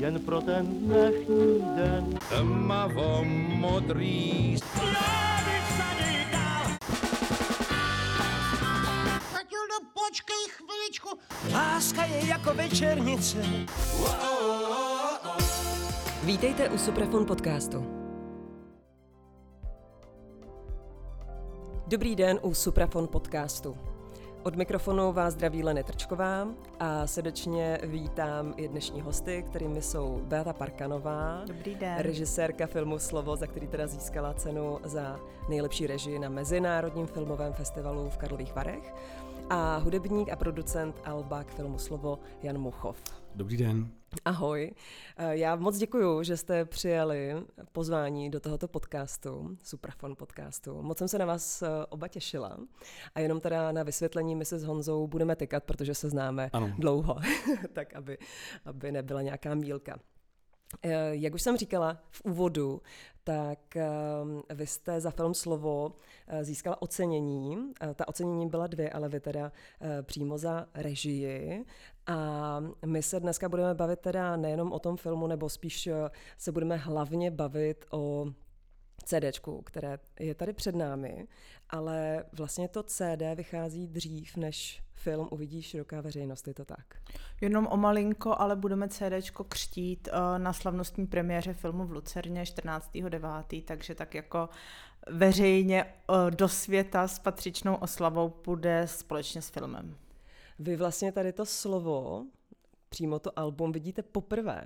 jen pro ten dnešní den. Tmavo modrý Matildo, počkej chviličku. Láska je jako večernice. Vítejte u Suprafon podcastu. Dobrý den u Suprafon podcastu. Od mikrofonu vás zdraví Leny Trčková a srdečně vítám i dnešní hosty, kterými jsou Beata Parkanová, Dobrý den. režisérka filmu Slovo, za který teda získala cenu za nejlepší režii na Mezinárodním filmovém festivalu v Karlových Varech a hudebník a producent Alba k filmu Slovo Jan Muchov. Dobrý den. Ahoj. Eh, Já moc děkuji, že jste přijali pozvání do tohoto podcastu, Suprafon podcastu. Moc jsem se na vás eh, oba těšila. A jenom teda na vysvětlení my se s Honzou budeme tykat, protože se známe Ano. dlouho, tak aby, aby nebyla nějaká mílka. Eh, Jak už jsem říkala v úvodu, tak vy jste za film Slovo získala ocenění. Ta ocenění byla dvě, ale vy teda přímo za režii. A my se dneska budeme bavit teda nejenom o tom filmu, nebo spíš eh, se budeme hlavně bavit o CDčku, které je tady před námi, ale vlastně to CD vychází dřív, než film uvidí široká veřejnost, je to tak? Jenom o malinko, ale budeme CDčko křtít uh, na slavnostní premiéře filmu v Lucerně 14.9., takže tak jako veřejně uh, do světa s patřičnou oslavou půjde společně s filmem. Vy vlastně tady to slovo, přímo to album, vidíte poprvé.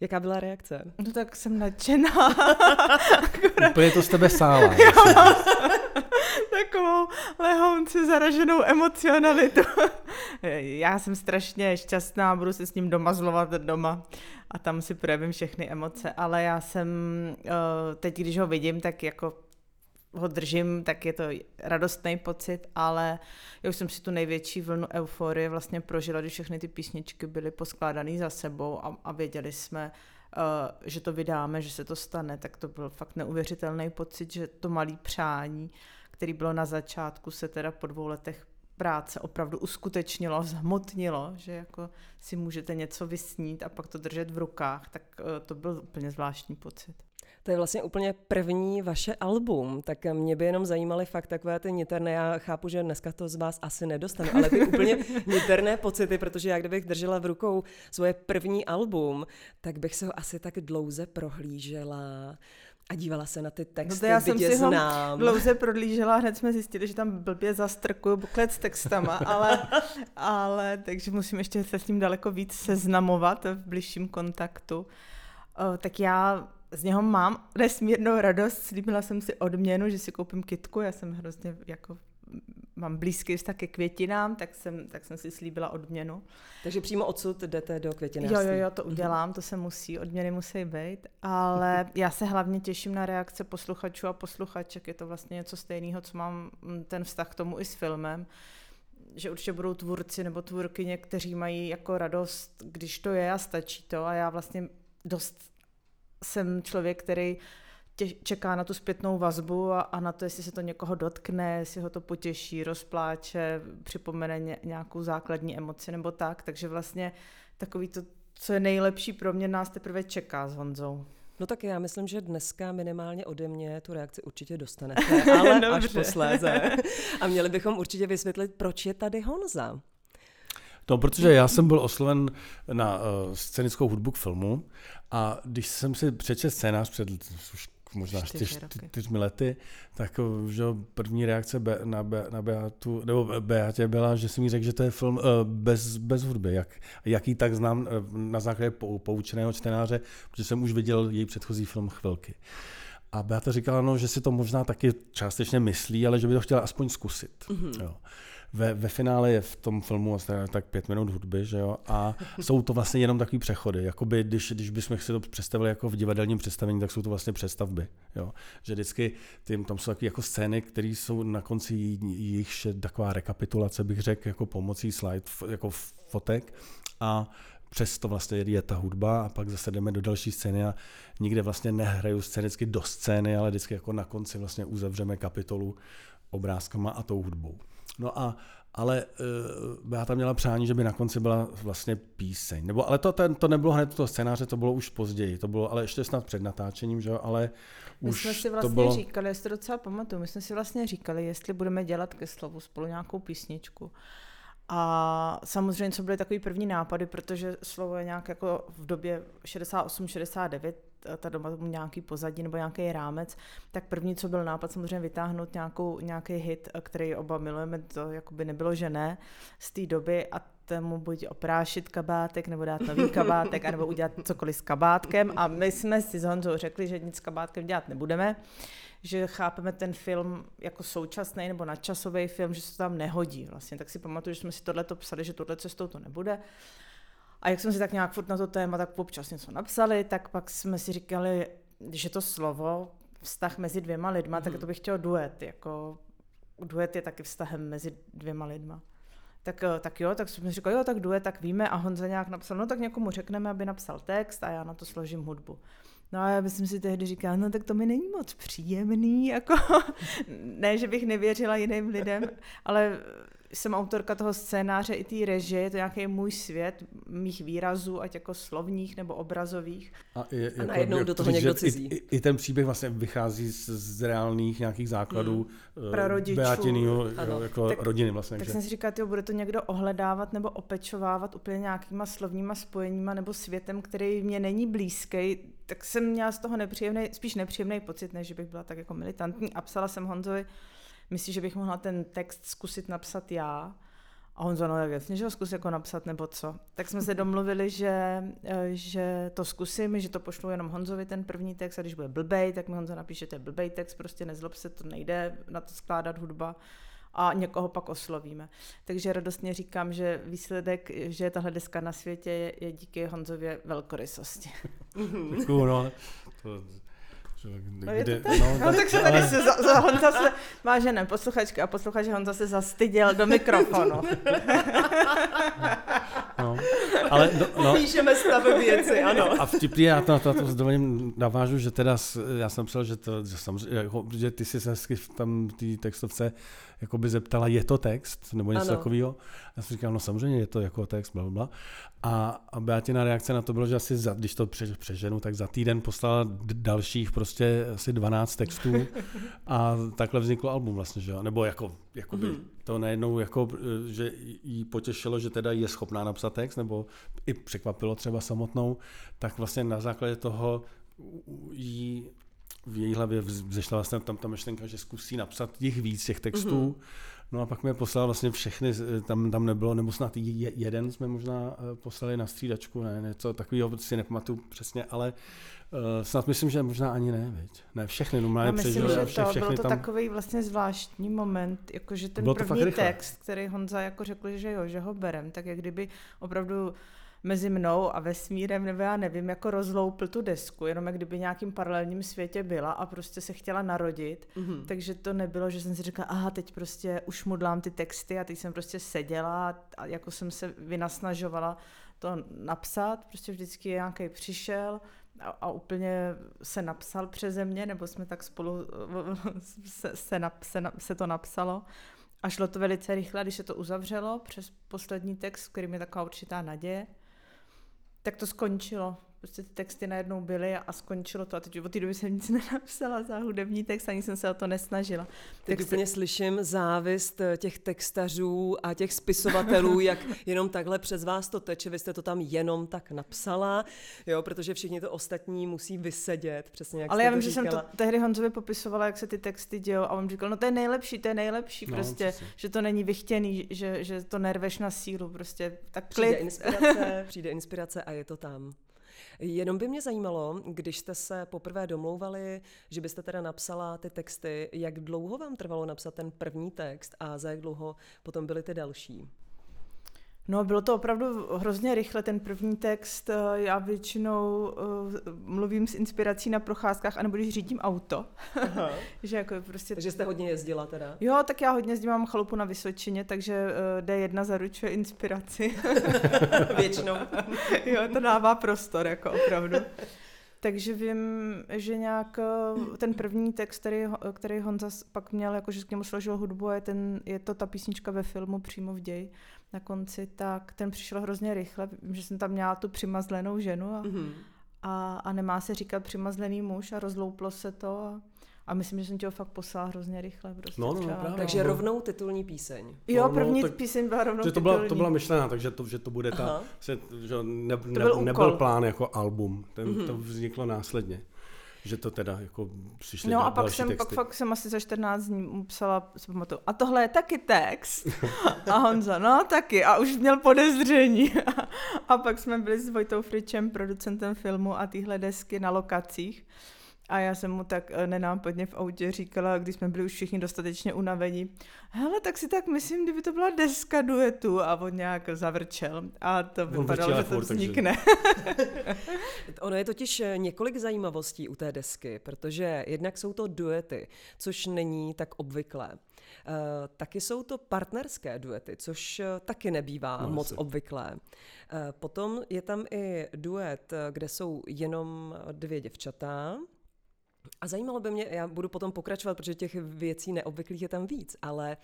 Jaká byla reakce? No tak jsem nadšená. Úplně to z tebe sála. Takovou lehounci zaraženou emocionalitu. Já jsem strašně šťastná, budu se s ním doma zlovat doma a tam si projevím všechny emoce, ale já jsem, eh, teď když ho vidím, tak jako ho držím, tak je to radostný pocit, ale já už jsem si tu největší vlnu euforie vlastně prožila, když všechny ty písničky byly poskládané za sebou a, a věděli jsme, uh, že to vydáme, že se to stane, tak to byl fakt neuvěřitelný pocit, že to malý přání, který bylo na začátku, se teda po dvou letech práce opravdu uskutečnilo, zhmotnilo, že jako si můžete něco vysnít a pak to držet v rukách, tak uh, to byl úplně zvláštní pocit. To je vlastně úplně první vaše album, tak mě by jenom zajímaly fakt takové ty niterné, já chápu, že dneska to z vás asi nedostanu, ale ty úplně niterné pocity, protože já kdybych držela v rukou svoje první album, tak bych se ho asi tak dlouze prohlížela a dívala se na ty texty, No to já jsem si ho znám. dlouze prodlížela, hned jsme zjistili, že tam blbě zastrkuju buklet s textama, ale, ale takže musím ještě se s tím daleko víc seznamovat v bližším kontaktu. O, tak já z něho mám nesmírnou radost, slíbila jsem si odměnu, že si koupím kitku, já jsem hrozně jako mám blízký vztah ke květinám, tak jsem, tak jsem si slíbila odměnu. Takže přímo odsud jdete do Jo, květinářství. jo, jo, to udělám, to se musí, odměny musí být, ale já se hlavně těším na reakce posluchačů a posluchaček, je to vlastně něco stejného, co mám mm, ten vztah k tomu i s filmem, že určitě budou tvůrci nebo tvůrkyně, kteří mají jako radost, když to je a stačí to. A já vlastně dost jsem člověk, který tě, čeká na tu zpětnou vazbu a, a na to, jestli se to někoho dotkne, jestli ho to potěší, rozpláče, připomene ně, nějakou základní emoci nebo tak. Takže vlastně takový to, co je nejlepší pro mě, nás teprve čeká s Honzou. No tak já myslím, že dneska minimálně ode mě tu reakci určitě dostanete, ale až posléze. A měli bychom určitě vysvětlit, proč je tady Honza. No, protože já jsem byl osloven na uh, scenickou hudbu k filmu a když jsem si přečetl scénář před už možná čtyř, čtyřmi lety, tak že první reakce Be, na, Be, na Beatu, nebo Beatě byla, že si mi řekl, že to je film uh, bez, bez hudby, jak, jaký tak znám uh, na základě pou, poučeného čtenáře, protože jsem už viděl její předchozí film Chvilky. A Beata říkala, no, že si to možná taky částečně myslí, ale že by to chtěla aspoň zkusit. Mm-hmm. Jo. Ve, ve finále je v tom filmu asi tak pět minut hudby, že jo, a jsou to vlastně jenom takový přechody, jakoby když, když bychom si to představili jako v divadelním představení, tak jsou to vlastně přestavby, jo, že vždycky tím, tam jsou takové jako scény, které jsou na konci jejich taková rekapitulace, bych řekl, jako pomocí slide, jako fotek. A přes to vlastně je ta hudba a pak zase jdeme do další scény a nikde vlastně nehraju scénicky do scény, ale vždycky jako na konci vlastně uzavřeme kapitolu obrázkama a tou hudbou. No a, ale uh, já tam měla přání, že by na konci byla vlastně píseň. Nebo, ale to, ten, to nebylo hned to scénáře, to bylo už později, to bylo ale ještě snad před natáčením, že jo, ale My už jsme si to vlastně bylo... říkali, já si to docela pamatuju, my jsme si vlastně říkali, jestli budeme dělat ke slovu spolu nějakou písničku. A samozřejmě, co byly takový první nápady, protože slovo je nějak jako v době 68-69, ta doba mu nějaký pozadí nebo nějaký rámec, tak první, co byl nápad, samozřejmě vytáhnout nějakou, nějaký hit, který oba milujeme, to jako by nebylo, že ne, z té doby. A tomu buď oprášit kabátek, nebo dát nový kabátek, anebo udělat cokoliv s kabátkem. A my jsme si s Honzou řekli, že nic s kabátkem dělat nebudeme, že chápeme ten film jako současný nebo nadčasový film, že se to tam nehodí vlastně. Tak si pamatuju, že jsme si tohle psali, že tohle cestou to nebude. A jak jsme si tak nějak furt na to téma tak občas něco napsali, tak pak jsme si říkali, že to slovo, vztah mezi dvěma lidma, mm-hmm. tak to bych chtěl duet. Jako, duet je taky vztahem mezi dvěma lidma. Tak, tak jo, tak jsme říkali, jo, tak duet, tak víme. A Honza nějak napsal, no tak někomu řekneme, aby napsal text. A já na to složím hudbu. No a já bych si tehdy říkala, no tak to mi není moc příjemný, jako ne, že bych nevěřila jiným lidem, ale jsem autorka toho scénáře i té režie, je to nějaký můj svět, mých výrazů, ať jako slovních nebo obrazových. A, je, jako, a najednou do toho někdo cizí. I, i, ten příběh vlastně vychází z, z reálných nějakých základů hmm. Prarodičů. Beatinýho jako tak, rodiny vlastně. Tak že? jsem si říkala, tyjo, bude to někdo ohledávat nebo opečovávat úplně nějakýma slovníma spojeníma nebo světem, který mě není blízký, tak jsem měla z toho nepříjemný, spíš nepříjemný pocit, než že bych byla tak jako militantní a psala jsem Honzovi, Myslíš, že bych mohla ten text zkusit napsat já? A on no tak jasně, že ho zkus jako napsat nebo co. Tak jsme se domluvili, že, eh, že to zkusím, že to pošlu jenom Honzovi ten první text a když bude blbej, tak mi Honza napíše, že to je blbej text, prostě nezlob se, to nejde na to skládat hudba a někoho pak oslovíme. Takže radostně říkám, že výsledek, že je tahle deska na světě, je, je díky Honzově velkorysosti. Děkuju, no. To No, je to tak? No, no, tak se tady se za, za Honza se, vážené posluchačky a posluchači, Honza se zastyděl do mikrofonu. No, ale no, no. Píšeme stavy věci, ano. A vtipný, já to, to, to s dovolením navážu, že teda, já jsem psal, že, to, že, samozřejmě, jako, že ty jsi se hezky tam té textovce jako by zeptala, je to text, nebo něco takového. Já jsem říkal, no samozřejmě je to jako text, bla, bla. A, a Beatina reakce na to bylo, že asi za, když to pře, přeženu, tak za týden poslala dalších prostě asi 12 textů a takhle vzniklo album vlastně, že jo? Nebo jako, jako by mm-hmm. to najednou jako, že jí potěšilo, že teda je schopná napsat text, nebo i překvapilo třeba samotnou, tak vlastně na základě toho jí v její hlavě vzešla vlastně tam ta myšlenka, že zkusí napsat těch víc těch textů. Mm-hmm. No a pak mi poslal vlastně všechny, tam, tam nebylo, nebo snad jeden jsme možná eh, poslali na střídačku, ne, něco takového si nepamatuju přesně, ale uh, snad myslím, že možná ani ne, viď? Ne, všechny, no Já myslím, že to, všechny bylo to tam... takový vlastně zvláštní moment, jakože ten bylo první text, který Honza jako řekl, že jo, že ho berem, tak jak kdyby opravdu mezi mnou a vesmírem, nebo já nevím, jako rozloupil tu desku, jenom jak kdyby nějakým paralelním světě byla a prostě se chtěla narodit. Mm-hmm. Takže to nebylo, že jsem si říkala, aha, teď prostě už mudlám ty texty a teď jsem prostě seděla a jako jsem se vynasnažovala to napsat, prostě vždycky nějaký přišel a, a úplně se napsal přeze mě, nebo jsme tak spolu se, se, nap, se, se to napsalo. A šlo to velice rychle, když se to uzavřelo přes poslední text, který je taková určitá naděje tak to skončilo. Prostě ty texty najednou byly a skončilo to. A teď od té doby jsem nic nenapsala za hudební text, ani jsem se o to nesnažila. Teď tak úplně slyším závist eh, těch textařů a těch spisovatelů, jak jenom takhle přes vás to teče, vy jste to tam jenom tak napsala, jo, protože všichni to ostatní musí vysedět, přesně jak Ale já vím, že jsem to tehdy Honzovi popisovala, jak se ty texty dějou a on říkal, no to je nejlepší, to je nejlepší, no, prostě, že to není vychtěný, že, že to nerveš na sílu, prostě tak klid. Přijde inspirace, přijde inspirace a je to tam. Jenom by mě zajímalo, když jste se poprvé domlouvali, že byste teda napsala ty texty, jak dlouho vám trvalo napsat ten první text a za jak dlouho potom byly ty další? No, bylo to opravdu hrozně rychle, ten první text. Eh, já většinou uh, mluvím s inspirací na procházkách, anebo když řídím auto. Že jako prostě... Takže jste hodně jezdila teda? Jo, tak já hodně jezdím, mám chalupu na Vysočině, takže uh, D1 zaručuje inspiraci. většinou. jo, to dává prostor, jako opravdu. Takže vím, že nějak eh, ten první text, který, který Honza pak měl, jakože k němu složil hudbu, je, ten, je to ta písnička ve filmu přímo v ději na konci, tak ten přišel hrozně rychle. Že jsem tam měla tu přimazlenou ženu a, Mhm. a, a nemá se říkat přimazlený muž a rozlouplo se to a, a myslím, že jsem ti ho fakt poslala hrozně rychle. Prostě No, no, no, třeba. právě. Takže no. rovnou titulní píseň. Jo, No, no, první tak- píseň byla rovnou Že to byla, to titulní. byla myšlená, takže to, že to bude ta, Aha. se, že ne, ne, byl úkol. nebyl plán jako album, ten, mm-hmm. to vzniklo následně. Že to teda jako přišly No a pak jsem, texty. pak fakt jsem asi za 14 dní mu psala, si pamatuju, a tohle je taky text. A Honza, no taky. A už měl podezření. A pak jsme byli s Vojtou Fričem, producentem filmu a tyhle desky na lokacích. A já jsem mu tak eh, nenápadně v autě říkala, když jsme byli už všichni dostatečně unavení, hele, tak si tak myslím, kdyby to byla deska duetu a on nějak zavrčel. A to vrčel vypadalo, že to furt, takže- vznikne. Ono je totiž eh, několik zajímavostí u té desky, protože jednak jsou to duety, což není tak obvyklé. Uh, taky jsou to partnerské duety, což taky nebývá No, moc asi. obvyklé. Uh, potom je tam i duet, kde jsou jenom dvě děvčata. A zajímalo by mě, já budu potom pokračovat, protože těch věcí neobvyklých je tam víc, ale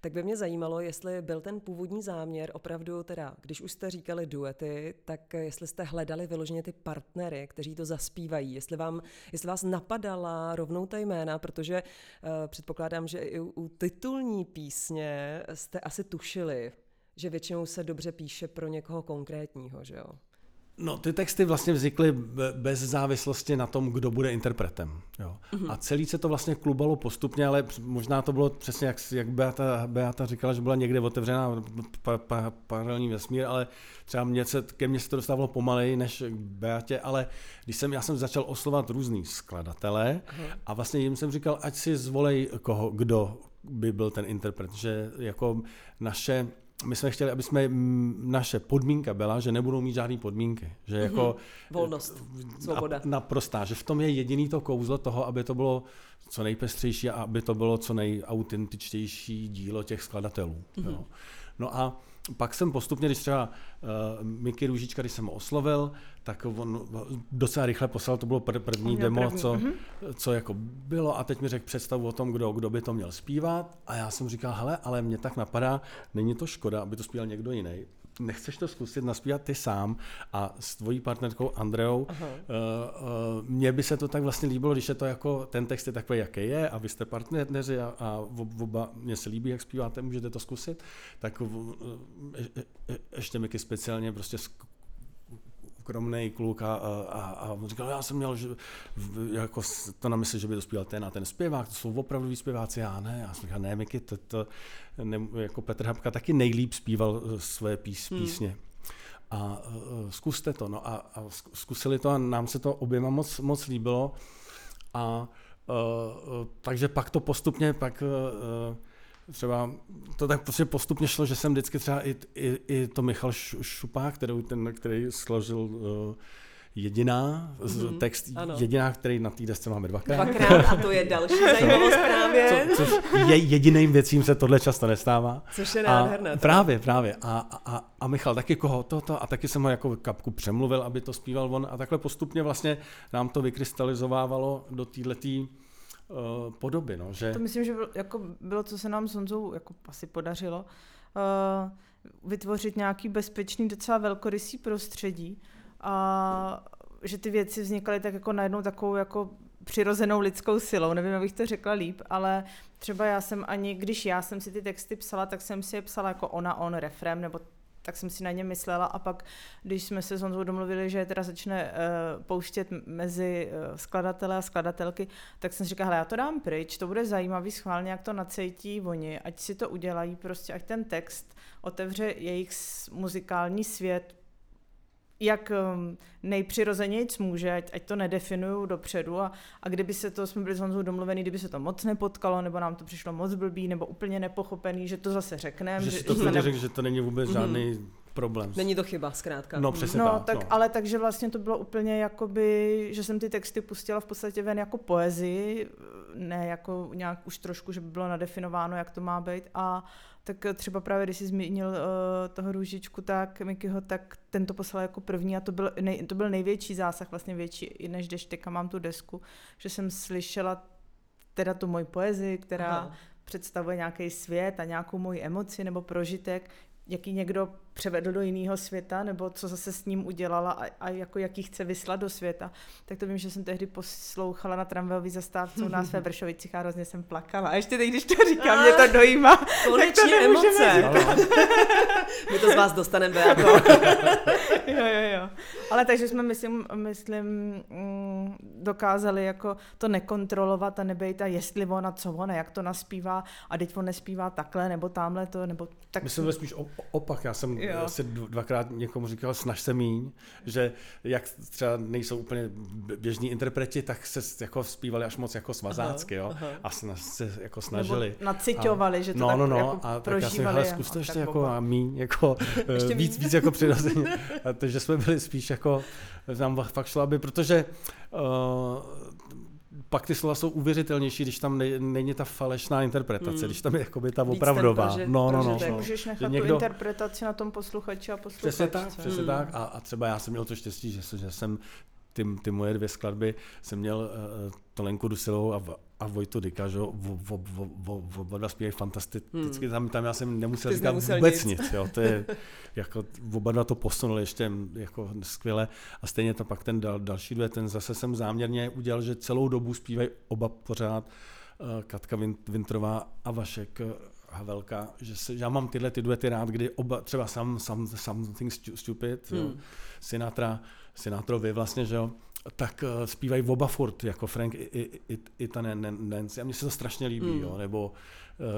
tak by mě zajímalo, jestli byl ten původní záměr opravdu teda, když už jste říkali duety, tak jestli jste hledali vyloženě ty partnery, kteří to zaspívají, jestli, vám, jestli vás napadala rovnou ta jména, protože uh, předpokládám, že i u, titulní písně jste asi tušili, že většinou se dobře píše pro někoho konkrétního, že jo? No, ty texty vlastně vznikly be- bez závislosti na tom, kdo bude interpretem. Jo. Mhm. A celý se to vlastně klubalo postupně, ale možná to bylo přesně, jak, jak Beata, Beata říkala, že byla někde otevřená pa, pa, paralelní vesmír, ale třeba mě se, ke mně se to dostávalo pomaleji než k Beatě, ale když jsem, já jsem začal oslovat různý skladatele a vlastně jim jsem říkal, ať si zvolej koho, kdo by byl ten interpret, že jako naše my jsme chtěli, aby jsme, mm, naše podmínka byla, že nebudou mít žádné podmínky. Že jako Volnost, svoboda. na- Naprostá, že v tom je jediný to kouzlo toho, aby to bylo co nejpestřejší a aby to bylo co nejautentičtější dílo těch skladatelů. Mm-hmm. Jo. No a pak jsem postupně, když třeba uh, Miky Růžička, když jsem ho oslovil, tak on docela rychle poslal, to bylo pr- první demo, první, co, mhm. co jako bylo a teď mi řekl představu o tom, kdo, kdo by to měl zpívat a já jsem říkal, hele, ale mě tak napadá, není to škoda, aby to zpíval někdo jiný. Nechceš to zkusit naspívat ty sám a s tvojí partnerkou Andreou. Uh, uh, mně by se to tak vlastně líbilo, když je to jako, ten text je takový, jaký je a vy jste partneři a, a ob- oba, mně se líbí, jak zpíváte, můžete to zkusit. Tak uh, je, je, ještě Miky speciálně prostě skromný kluk a, a, a on říkal, já jsem měl že, jako to na mysli, že by to zpíval ten a ten zpěvák, to jsou opravdu zpěváci, já ne. Já jsem říkal, ne, Miky, to, to ne, jako Petr Habka taky nejlíp zpíval eh, své pís, písně. A uh, zkuste to. No a, a zk- zkusili to a nám se to oběma moc, moc líbilo. A uh, takže pak to postupně, pak uh, třeba to tak prostě postupně šlo, že jsem vždycky třeba i, i, i to Michal Šupák, kterou, ten, který složil uh, jediná, mm-hmm. text ano. jediná, který na té desce máme dvakrát. Dvakrát a to je další zajímavost právě. Co, což je jediným věcím se tohle často nestává. Což je A nádherné. právě, právě. A, a, a Michal taky koho toto a taky jsem ho jako kapku přemluvil, aby to zpíval on a takhle postupně vlastně nám to vykrystalizovávalo do této uh, podoby, no, že... To myslím, že bylo, jako bylo, co se nám s Honzou jako asi podařilo, uh, vytvořit nějaký bezpečný, docela velkorysý prostředí a že ty věci vznikaly tak jako najednou takovou jako přirozenou lidskou silou, nevím, jak bych to řekla líp, ale třeba já jsem ani, když já jsem si ty texty psala, tak jsem si je psala jako ona, on, refrém, nebo tak jsem si na ně myslela a pak, když jsme se s Honzou domluvili, že teda začne uh, pouštět mezi uh, skladatele a skladatelky, tak jsem si říkala, já to dám pryč, to bude zajímavý schválně, jak to nacejtí oni, ať si to udělají, prostě ať ten text otevře jejich muzikální svět, jak um, nejpřirozenějc může, ať, ať to nedefinují dopředu a, a kdyby se to, jsme byli s Honzou domluvení, kdyby se to moc nepotkalo, nebo nám to přišlo moc blbý, nebo úplně nepochopený, že to zase řekneme. že si to ne- řekl, že to není vůbec žádný problém. Není to chyba, zkrátka. No přesně No, tak. tak, no. ale takže vlastně to bylo úplně jakoby, že jsem ty texty pustila v podstatě ven jako poezii, ne jako nějak už trošku, že by bylo nadefinováno, jak to má být a tak eh, třeba právě, když jsi zmínil uh, toho růžičku, tak Mikyho, tak ten to poslal jako první a to byl, nej, to byl největší zásah, vlastně větší, i než když teďka mám tu desku, že jsem slyšela teda tu moji poezii, která Aha. představuje nějaký svět a nějakou moji emoci nebo prožitek, jaký někdo převedl do jiného světa, nebo co zase s ním udělala a, a jako jaký chce vyslat do světa. Tak to vím, že jsem tehdy poslouchala na tramvajový zastávce u nás ve Vršovicích a hrozně jsem plakala. A ještě teď, když to říkám, mě to dojímá. Konečně to emoce. My to z vás dostaneme, Beato. jo, jo, jo. Ale takže jsme, myslím, myslím mm, dokázali jako to nekontrolovat a nebejt a jestli ona, co ona, jak to naspívá a teď on nespívá takhle, nebo tamhle to, nebo tak... Myslím spíš opak. Já jsem jo. asi dvakrát někomu říkal, snaž se míň, že jak třeba nejsou úplně běžní interpreti, tak se jako zpívali až moc jako svazácky, jo, aha. a snaž, se jako snažili. Nebo naciťovali, a, že to no, tak no, no, jako a tak já jsem hele, zkus to ještě jako a míň, jako ještě víc, míň. víc jako přirozeně. Takže jsme byli spíš jako, nám fakt šlo, aby, protože uh, pak ty slova jsou uvěřitelnější, když tam ne, není ta falešná interpretace, hmm. když tam je jakoby ta opravdová. Proži, no, no, no, no. Můžeš nechat někdo... tu interpretaci na tom posluchači a posluchačce. Přesně tak, přesně hmm. tak. A, a třeba já jsem měl to štěstí, že, že jsem ty, ty moje dvě skladby jsem měl uh, Tolenku Dusilovou a, a Vojtu Dika, že oba dva zpívají fantasticky, hmm. tam, tam já jsem nemusel Ty říkat nemusel vůbec nic. nic jo, to je, jako, oba dva to posunuli ještě jako skvěle a stejně to pak ten dal, další dvě, ten zase jsem záměrně udělal, že celou dobu zpívají oba pořád, uh, Katka Vintrová a Vašek uh, Havelka, že, se, že já mám tyhle ty duety rád, kdy oba, třeba some, some, Something Stupid, hmm. jo, Sinatra, Sinatrovi vlastně, že jo, tak uh, zpívají oba furt, jako Frank i, i, i, i ta Nancy. A mně se to strašně líbí, mm. jo, nebo uh,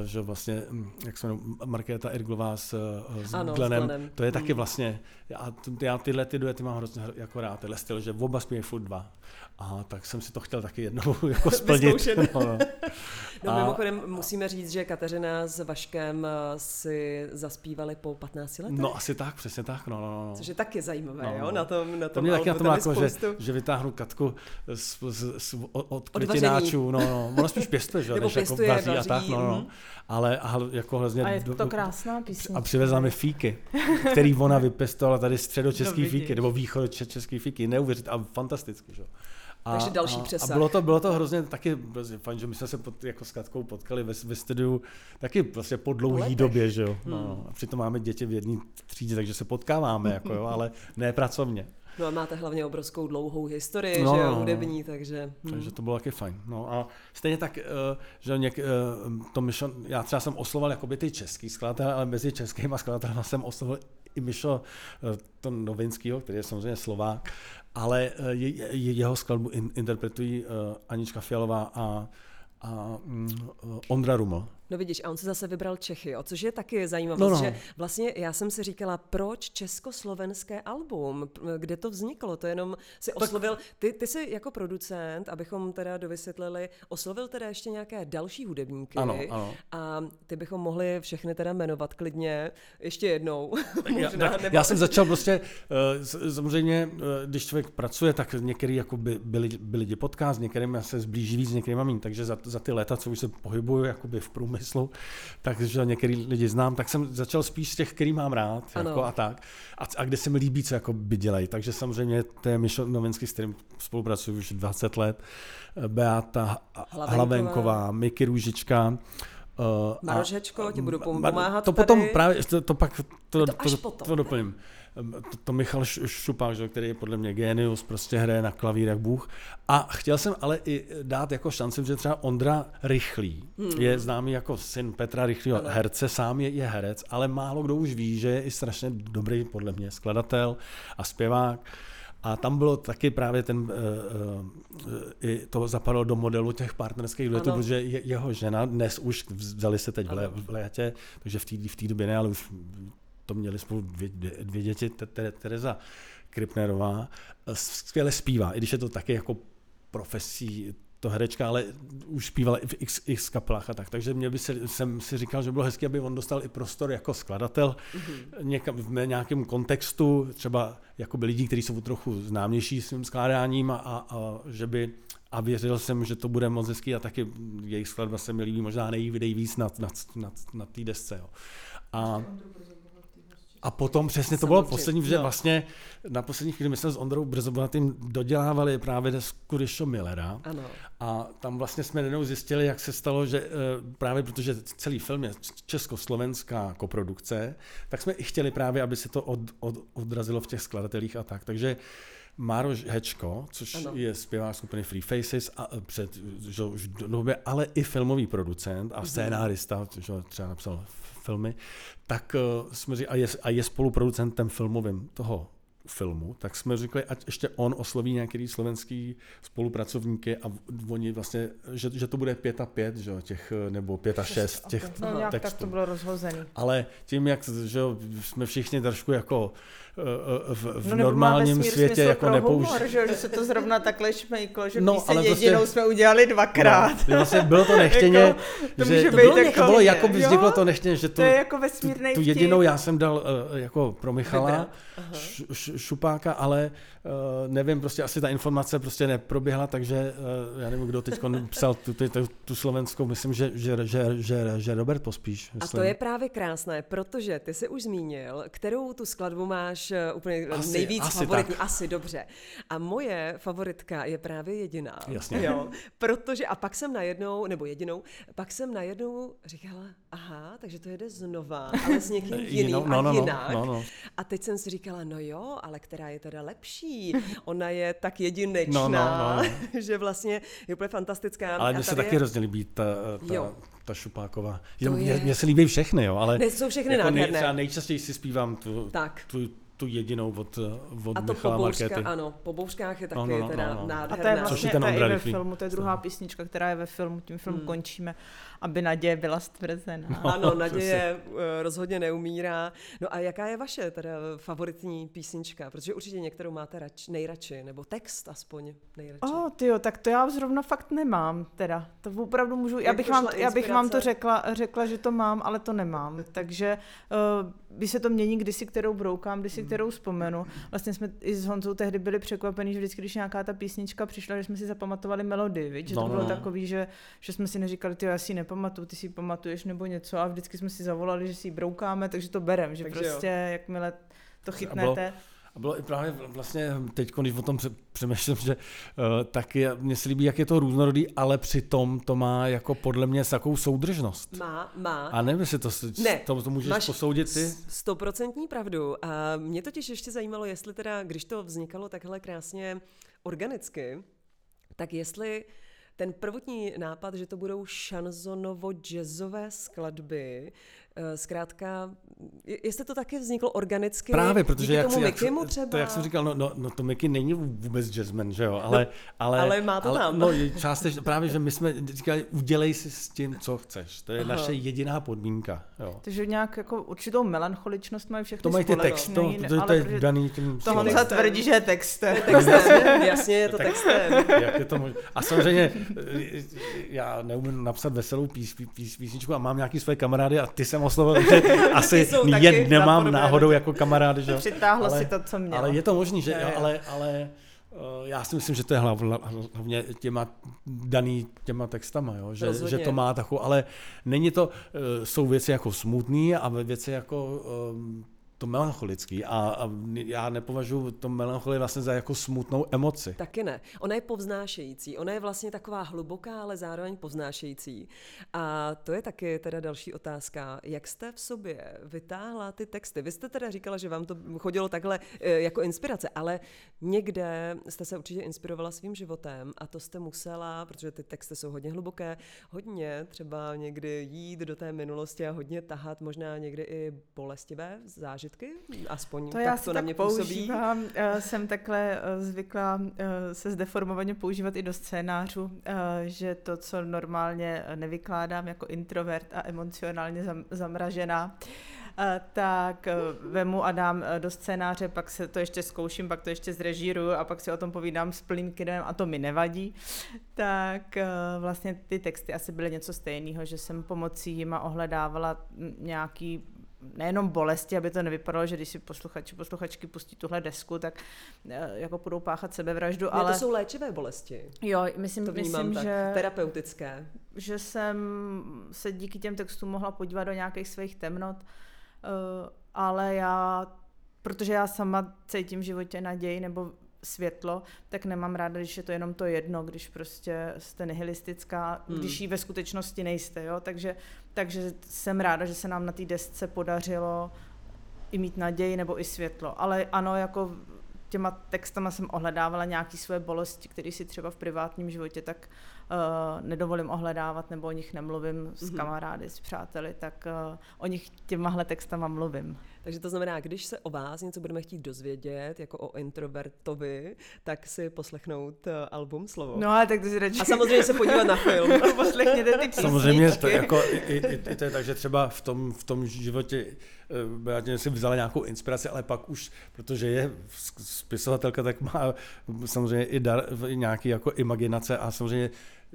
že vlastně, hm, jak se jmenuje, Markéta Erglová s, uh, s, ano, Glenem, s Glenem, to je taky mm. vlastně, já, já tyhle ty duety mám hrozně jako rád, tenhle styl, že oba zpívají furt dva. Aha, tak jsem si to chtěl taky jednou jako splnit. no, no. no a, mimochodem musíme říct, že Kateřina s Vaškem eh, si zaspívali po 15 letech. No asi tak, přesně tak. No, no, no. Což je taky zajímavé, no, jo, no. na tom, na tom To mě taky na tom jako, že, že vytáhnu Katku z, z, z, od květináčů, no, no. Ona spíš pěstuje, že? Nebo než jako vaří, a tak, no, no. Ale, ale jako hrozně... A je to krásná písnička. A přivezla mi fíky, který ona vypěstovala tady středočeský no, fíky, nebo východočeský fíky, neuvěřit, a fantasticky, že? A, Takže další přesah. A bylo to, bylo to hrozně taky prostě fajn, že my jsme se pod, jako s Katkou potkali ve, ve studiu taky prostě po dlouhé době, že jo. No, hmm. No, a přitom máme děti v jedné třídě, takže se potkáváme, jako jo, ale ne pracovně. No a máte hlavně obrovskou dlouhou historii, no, že jo, no, no. hudební, takže... Hm. Takže to bylo taky fajn. No a stejně tak, uh, že něk, uh, to myšlo, já třeba jsem oslovoval jakoby ty český skladatel, ale mezi českými skladateli jsem oslovoval i Mišo uh, to novinskýho, který je samozřejmě Slovák, ale je, je, jeho skladbu in, interpretují Anička Fialová a, a um, Ondra Ruml. No vidíš, a on se zase vybral Čechy, o což je taky zajímavé, no, no. že vlastně já jsem si říkala, proč československé album, kde to vzniklo, to jenom si oslovil, ty, ty jsi jako producent, abychom teda dovysvětlili, oslovil teda ještě nějaké další hudebníky ano, ano. a ty bychom mohli všechny teda jmenovat klidně ještě jednou. já, tak, nebo... já jsem začal prostě, uh, samozřejmě, uh, když člověk pracuje, tak některý jako by, byli, byli lidi podcast, některým se zblíží víc, některým méně, takže za, za ty léta, co už se pohybuju jakoby v průmyslu, průmyslu, takže některý lidi znám, tak jsem začal spíš z těch, který mám rád jako a tak. A, a kde se mi líbí, co jako by dělají. Takže samozřejmě to je Mišo Novinský, s kterým spolupracuji už 20 let. Beata Hlavenková, Hlavenková Miky Růžička, Uh, Marožečko, ti budu pomáhat To tady. potom právě, to, to pak, to, to, to, to, to doplním to, to Michal Šupák, že, který je podle mě genius, prostě hraje na klavír jak Bůh. A chtěl jsem ale i dát jako šanci, že třeba Ondra Rychlý hmm. je známý jako syn Petra Rychlého herce, sám je, je herec, ale málo kdo už ví, že je i strašně dobrý podle mě skladatel a zpěvák. A tam bylo taky právě ten, uh, uh, i to zapadlo do modelu těch partnerských duetů, protože je, jeho žena dnes už vzali se teď v, v létě, takže v té v době ne, ale už to měli spolu dvě, dvě, dvě děti, Tereza Kripnerová, skvěle zpívá, i když je to taky jako profesí to herečka, ale už zpívala i v x, x kapelách a tak. Takže mě by se, jsem si říkal, že bylo hezké, aby on dostal i prostor jako skladatel mm-hmm. někam, v nějakém kontextu, třeba jako by lidí, kteří jsou trochu známější svým skládáním a, a, a že by a věřil jsem, že to bude moc hezký a taky jejich skladba se mi líbí možná nejvíc na, na, na, na té desce. Jo. A, a potom přesně to bylo poslední, že no. vlastně na poslední chvíli my jsme s Ondrou Brzobohatým dodělávali právě desku Rišo Millera. Ano. A tam vlastně jsme jednou zjistili, jak se stalo, že eh, právě protože celý film je československá koprodukce, tak jsme i chtěli právě, aby se to od, od, odrazilo v těch skladatelích a tak. Takže Mároš Hečko, což Ano. je zpěvák skupiny Free Faces a eh, před že, době, ale i filmový producent a scénárista, že třeba napsal filmy, tak eh, jsme říkali, a je, a je spoluproducentem filmovým toho filmu, tak jsme řekli, ať ještě on osloví nějaký slovenský spolupracovníky a oni vlastně, že, že to bude pět a pět, že, těch, eh, nebo pět a šest těch No nějak tak textů. to bylo rozhozený. Ale tím, jak že jsme všichni trošku jako v, v No, normálním vesmír světě jako pro nepoužít. humor, že, že se to zrovna takhle šmejklo, že No, píseň ale prostě- jedinou jsme udělali dvakrát. No, vlastně bylo to nechtěně, Jako, to že to bylo, jako- to bylo jako by Jo, vzniklo to nechtěně, že tu, To je jako tu, tu jedinou já jsem dal uh, jako pro Michala, š, š, šupáka, ale uh, nevím, prostě asi ta informace prostě neproběhla, takže uh, já nevím, kdo teď psal tu, tu, tu, tu slovenskou, myslím, že, že, že, že, že Robert Pospíš. A myslím. to je právě krásné, protože ty jsi už zmínil, kterou tu skladbu máš eh, úplně Asi- nejvíc asi favoritní. tak. Asi dobře. A moje favoritka je právě jediná. Jasně. Jo, protože a pak jsem najednou, nebo jedinou, pak jsem najednou říkala, aha, takže to jede znova, ale s někým jiným Jinou- a no, no, no, jinak. no, no. A teď jsem si říkala, no jo, ale která je teda lepší? Ona je tak jedinečná, No, no, no, že vlastně je úplně fantastická. Ale A mně se taky je- hrozně líbí ta, ta, Jo. Ta šupáková. Jo, Mně, je- mně se líbí všechny, jo, ale Ne, jsou všechny jako nej, třeba nejčastěji si zpívám tu, Tak. tu, tu jedinou od, od A to Michala po Markety. bouřka, ano, po bouřkách je taky No, no, no, teda no, no. A nádherná. to je Což vlastně je ten to je ve filmu, to je druhá písnička, která je ve filmu, tím film Hmm. končíme, aby naděje byla stvrzená. Ano, naděje eh, rozhodně neumírá. No a jaká je vaše teda favoritní písnička? Protože určitě některou máte rač, nejradši, nebo text aspoň nejradši. Oh, ty jo, tak to já zrovna fakt nemám, teda. To opravdu můžu, já bych, vám, já bych vám to řekla, řekla, že to mám, ale to nemám. Takže uh, když se to mění, kdysi kterou broukám, kdysi kterou vzpomenu. Vlastně jsme i s Honzou tehdy byli překvapení, že vždycky, když nějaká ta písnička přišla, že jsme si zapamatovali melodii, viď? že No, to no, bylo no. takový, že, že jsme si neříkali, ty já si nepamatuju, ty si ji pamatuješ nebo něco a vždycky jsme si zavolali, že si ji broukáme, takže to berem, že Takže prostě jakmile to A bylo- chytnete. A bylo i právě vlastně teď, když o tom pře- přemýšlím, že uh, taky mně se líbí, jak je to různorodý, ale přitom to má jako podle mě takovou soudržnost. Má, má. A nevím, jestli to, Ne, to, to můžeš máš posoudit ty. Stoprocentní pravdu. A mě totiž ještě zajímalo, jestli teda, když to vznikalo takhle krásně organicky, tak jestli ten prvotní nápad, že to budou šanzonovo-jazzové skladby, eh, zkrátka, je- jestli to taky vzniklo organicky, Právě, protože jak, tomu si- jak, Mikimu to, třeba. jak jsem říkal, no, no, no to Mickey není vůbec jazzman, že jo, ale... ale, ale má to tam. No, částečně, právě, že my jsme říkali, udělej si s tím, co chceš. To je Aha. naše jediná podmínka, jo. Takže nějak jako určitou melancholičnost mají všechny To mají ty texty, to, to, to ale je daný tím... To Honza tvrdí, že je textem. Textem, jasně je to Tak- textem. Jak je to možné? A samozřejmě eh, já neumím napsat veselou pís, pís, písničku a mám nějaký své kamarády a ty jsem oslovil, takže asi je nemám náhodou jako kamarády, že. Přitáhlo Ale- si to, co mělo. Ale je to možný, že Jo, ale, ale eh, já si myslím, že to je hlav, hlav- hlavně těma daný těma textama, jo? Že, Rozhodně. že to má takovou, ale není to, eh, jsou věci jako smutný a věci jako eh, to melancholický a, a já nepovažuji to melancholii vlastně za jako smutnou emoci. Taky ne. Ona je povznášející. Ona je vlastně taková hluboká, ale zároveň povznášející. A to je taky teda další otázka. Jak jste v sobě vytáhla ty texty? Vy jste teda říkala, že vám to chodilo takhle eh, jako inspirace, ale někde jste se určitě inspirovala svým životem a to jste musela, protože ty texty jsou hodně hluboké, hodně třeba někdy jít do té minulosti a hodně tahat možná někdy i bolestivé zážitky. Aspoň To já tak si to na tak mě působí. používám. eh, Jsem takhle eh, zvyklá eh, se zdeformovaně používat i do scénářů, že to, co normálně nevykládám jako introvert a emocionálně zam- zamražená, tak vemu a dám do scénáře, pak se to ještě zkouším, pak to ještě zrežíruju a pak si o tom povídám s plným kidem a to mi nevadí. Tak vlastně ty texty asi byly něco stejného, že jsem pomocí jima ohledávala nějaký nejenom bolesti, aby to nevypadalo, že když si posluchači, posluchačky pustí tuhle desku, tak eh, jako budou páchat sebevraždu, Ne, ale to jsou léčivé bolesti. jo, myslím, To vnímám myslím tak. že, Terapeutické. že jsem se díky těm textům mohla podívat do nějakých svých temnot, eh, ale já, protože já sama cítím v životě naději nebo světlo, tak nemám ráda, když je to jenom to jedno, když prostě jste nihilistická, Hmm. když jí ve skutečnosti nejste, jo, takže, takže jsem ráda, že se nám na té desce podařilo i mít naději nebo i světlo, ale ano, jako těma textama jsem ohledávala nějaké své bolesti, které si třeba v privátním životě tak uh, nedovolím ohledávat nebo o nich nemluvím s Mhm. kamarády, s přáteli, tak uh, o nich těmahle textama mluvím. Takže to znamená, když se o vás něco budeme chtít dozvědět, jako o introvertovi, tak si poslechnout eh, album Slovo. No ale tak to si radši... A samozřejmě se podívat na film. Poslechněte ty písničky. Samozřejmě to, jako, i, i, i, to je tak, že třeba v tom, v tom životě eh, Beatě si vzala nějakou inspiraci, ale pak už, protože je spisovatelka, tak má samozřejmě i dar, nějaký jako imaginace a samozřejmě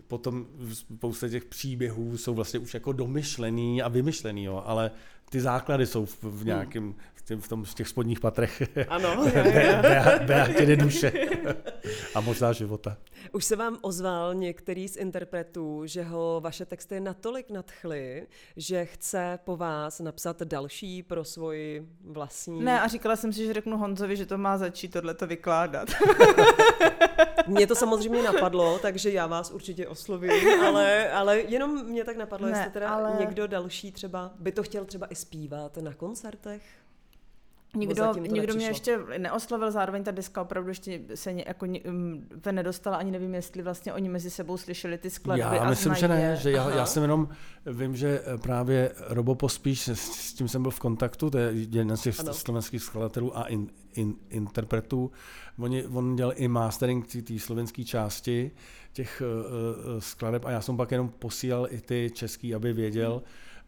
potom spousta těch příběhů jsou vlastně už jako domyšlený a vymyšlený, jo, ale ty základy jsou v, v nějakém, v, tom, v těch spodních patrech Ano. Be- Beatiny duše a možná života. Už se vám ozval některý z interpretů, že ho vaše texty natolik nadchly, že chce po vás napsat další pro svoji vlastní... Ne, a říkala jsem si, že řeknu Honzovi, že to má začít tohleto vykládat. Mě to samozřejmě napadlo, takže já vás určitě oslovím, ale, ale jenom mě tak napadlo, Ne, jestli teda ale- někdo další třeba by to chtěl třeba i zpívat na koncertech. Nikdo, nikdo mě ještě neoslovil, zároveň ta deska opravdu ještě se ně, jako, um, ven nedostala, ani nevím, jestli vlastně oni mezi sebou slyšeli ty skladby Já a myslím, znají že ne, je. že já, Aha. já jsem jenom, vím, že právě Robo Pospíš, s, s tím jsem byl v kontaktu, to je jeden z těch Ano. slovenských skladatelů a in, in, interpretů. Oni, on dělal i mastering té- slovenské části těch uh, skladeb a já jsem pak jenom posílal i ty český, aby věděl,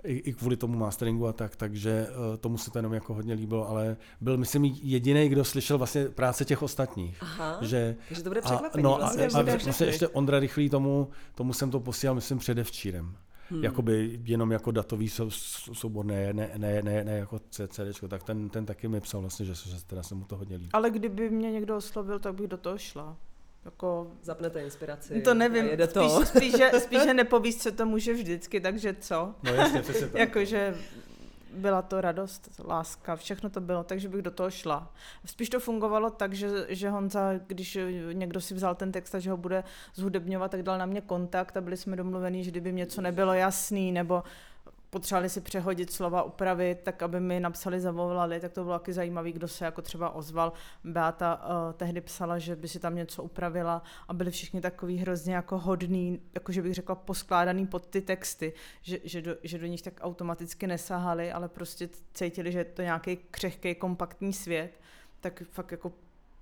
i, i kvůli tomu masteringu a tak, takže uh, tomu se to jenom jako hodně líbilo, ale byl, myslím, jediný, kdo slyšel vlastně práce těch ostatních. Aha, Že takže to bude a, překvapení. no, a, vlastně, a, že to vlastně řekli. ještě Ondra Rychlý tomu, tomu jsem to posílal, myslím, předevčírem. Hmm. Jakoby jenom jako datový sou, sou- soubor, ne, ne, ne, ne, ne jako CCDčko, tak ten, ten taky mi psal vlastně, že, že teda se mu to hodně líbí. Ale kdyby mě někdo oslovil, tak bych do toho šla. Jako, Zapnete inspiraci. to nevím, A jede to. spíš, spíš, že, spíš, že nepovíš, co to může vždycky, takže co? No jasně, přesně tak. Jakože byla to radost, láska, všechno to bylo, takže bych do toho šla. Spíš to fungovalo tak, že, že Honza, když někdo si vzal ten text a že ho bude zhudebňovat, tak dal na mě kontakt a byli jsme domluvení, že kdyby něco nebylo jasný nebo potřebovali si přehodit slova, upravit, tak aby mi napsali, zavolali, tak to bylo taky zajímavý, kdo se jako třeba ozval. Beata uh, tehdy psala, že by si tam něco upravila a byli všichni takový hrozně jako hodný, jakože bych řekla poskládaný pod ty texty, že, že, do, že do nich tak automaticky nesahali, ale prostě cítili, že je to nějaký křehký, kompaktní svět, tak fakt jako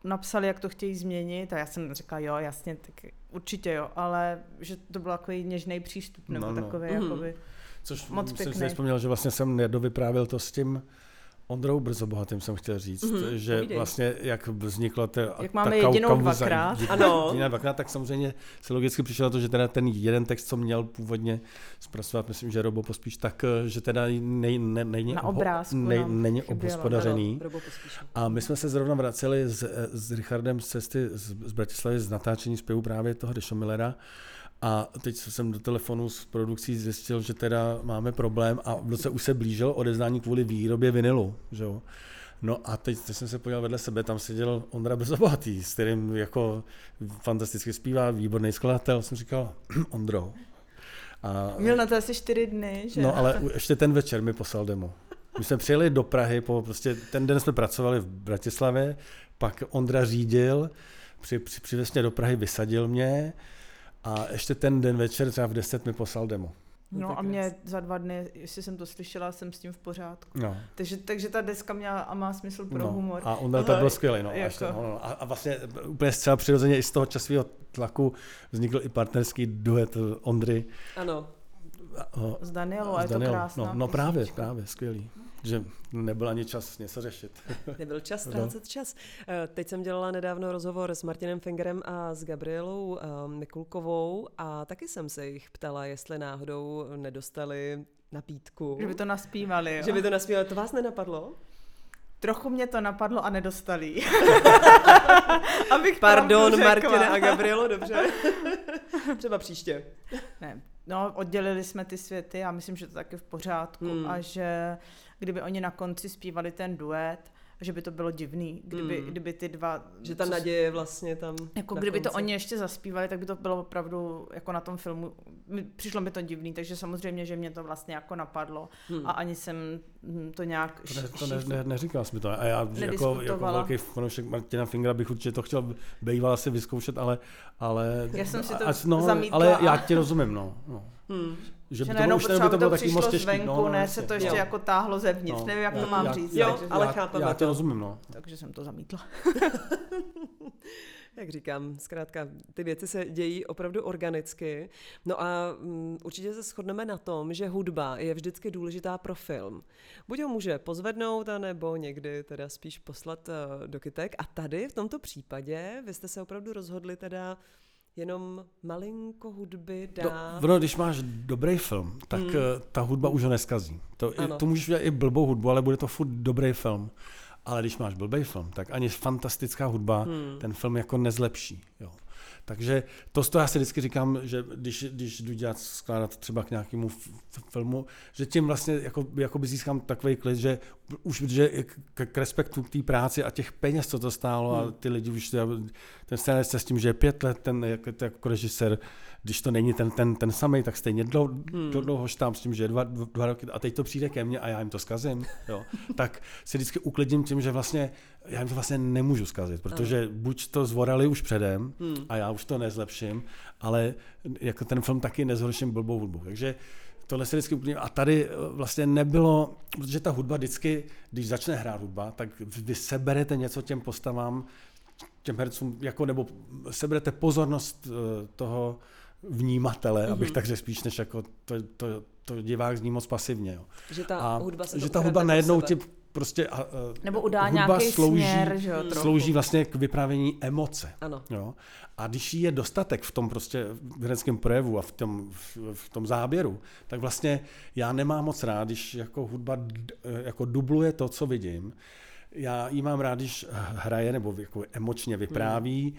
napsali, jak to chtějí změnit a já jsem řekla, jo, jasně, tak určitě jo, ale že to byl takový něžný přístup, nebo No, no, takový, mm. jakoby, Což Moc jsem si pěkný. vzpomněl, že vlastně jsem nedovyprávěl to s tím Ondrou Brzobohatým, jsem chtěl říct, Mhm, že povídej. vlastně jak vznikla ta, Jak ta máme kau- jedinou kauza- dvakrát. jediná- Ano. jediná dvakrát, tak samozřejmě se logicky přišlo to, že teda ten jeden text, co měl původně zpracovat, myslím, že Robo Pospíš, tak eh, že teda nej, ne, není, Na obrázku nej, nám není chybělo. obhospodařený. A my jsme se zrovna vraceli s, s Richardem z cesty z, z Bratislavy z natáčení zpěvu právě toho Dešo Millera. A teď jsem do telefonu s produkcí zjistil, že teda máme problém a v roce už se blížilo odezdání kvůli výrobě vinilu. Že jo? No a teď, teď jsem se podíval vedle sebe, tam seděl Ondra Brzobohatý, s kterým jako fantasticky zpívá, výborný skladatel. Jsem říkal, Ondro. A, Měl na to asi čtyři dny, že? No, ale ještě ten večer mi poslal demo. My jsme přijeli do Prahy, po, prostě ten den jsme pracovali v Bratislavě, pak Ondra řídil, při, při, přivez mě do Prahy, vysadil mě a ještě ten den večer, třeba v 10 mi poslal demo. No tak a mě za dva dny, jestli jsem to slyšela, jsem s tím v pořádku. No, Takže, takže ta deska měla a má smysl pro no. humor. A Ondra to byl skvělý. No. Jako- Až to, no, no. A, a vlastně úplně zcela přirozeně i z toho časového tlaku vznikl i partnerský duet Ondry. Ano, a- S Danielou, a je s to krásná No, no právě, písnička. právě, skvělý. Že nebyl ani čas něco řešit. nebyl čas No. ztrácet čas. Eh, Teď jsem dělala nedávno rozhovor s Martinem Fingerem a s Gabrielou eh, Mikulkovou a taky jsem se jich ptala, jestli náhodou nedostali nabídku. Že by to naspívali, jo. Že by to naspívali. To vás nenapadlo? Trochu mě to napadlo a nedostali. Abych Pardon. Martina a Gabrielo, dobře. Třeba příště. Ne, no, oddělili jsme ty světy a myslím, že to tak je v pořádku Hmm. a že kdyby oni na konci zpívali ten duet, že by to bylo divný, kdyby, Hmm. kdyby ty dva... Že ta co- naděje je vlastně tam Jako na kdyby to konci. oni ještě zaspívali, tak by to bylo opravdu jako na tom filmu, mi- přišlo mi to divný, takže samozřejmě, že mě to vlastně jako napadlo Hmm. a ani jsem to nějak To, ne, to ne, ne, neříkal jsi mi to. A já jako, jako velký fanoušek Martina Fingra bych určitě to chtěl býval asi vyzkoušet, ale... ale Já jsem si to až- no, zamítla Ale a- já ti rozumím, no. no. Hmm. Že, že by to bylo, už by to bylo to taky moc přišlo těžký. zvenku, no, no, ne, se to ještě Jo. jako táhlo zevnitř, No, nevím, jak to já- mám já- říct. Jo, takže, ale já, chápeme já to. rozumím, no. takže jsem to zamítla. Jak říkám, zkrátka, ty věci se dějí opravdu organicky. No a mm, určitě se shodneme na tom, že hudba je vždycky důležitá pro film. Buď ho může pozvednout, anebo někdy teda spíš poslat uh, do kytek. A tady v tomto případě vy jste se opravdu rozhodli teda jenom malinko hudby No, dát. ono, když máš dobrý film, tak hmm. ta hudba už ho neskazí. To, Ano. to můžeš udělat i blbou hudbu, ale bude to furt dobrý film. Ale když máš blbý film, tak ani fantastická hudba Hmm. ten film jako nezlepší. Jo. Takže to, to já si vždycky říkám, že když, když jdu dělat, skládat třeba k nějakému filmu, že tím vlastně jako, jakoby získám takový klid, že už že k, k respektu k té práci a těch peněz, co to stálo Hmm. a ty lidi už, ten scénarista s tím, že je pět let ten jako, jako režisér, když to není ten, ten, ten samý, tak stejně dlouho, Hmm. dlouho štám s tím, že je dva, dva roky a teď to přijde ke mně a já jim to zkazím, jo, tak si vždycky uklidím tím, že vlastně já jim to vlastně nemůžu zkazit, protože buď to zvorali už předem Hmm. a já už to nezlepším, ale jako ten film taky nezhorším blbou hudbu. Takže tohle se vždycky uklidím. A tady eh, vlastně nebylo, protože ta hudba vždycky, když začne hrát hudba, tak vy seberete něco těm postavám, těm hercům, jako, nebo seberete pozornost eh, toho vnímatele, mm-hmm. abych tak řekl spíš, než jako to, to, to divák zní moc pasivně. Jo. Že ta A hudba se že ta hudba najednou ti prostě a, a, Nebo udá hudba nějaký slouží, směr, že jo, trochu. slouží vlastně k vyprávění emoce. Ano. Jo? A když jí je dostatek v tom prostě v hereckém projevu a v tom, v, v tom záběru, tak vlastně já nemám moc rád, když jako hudba d- jako dubluje to, co vidím. Já jí mám rád, když hraje nebo jako emočně vypráví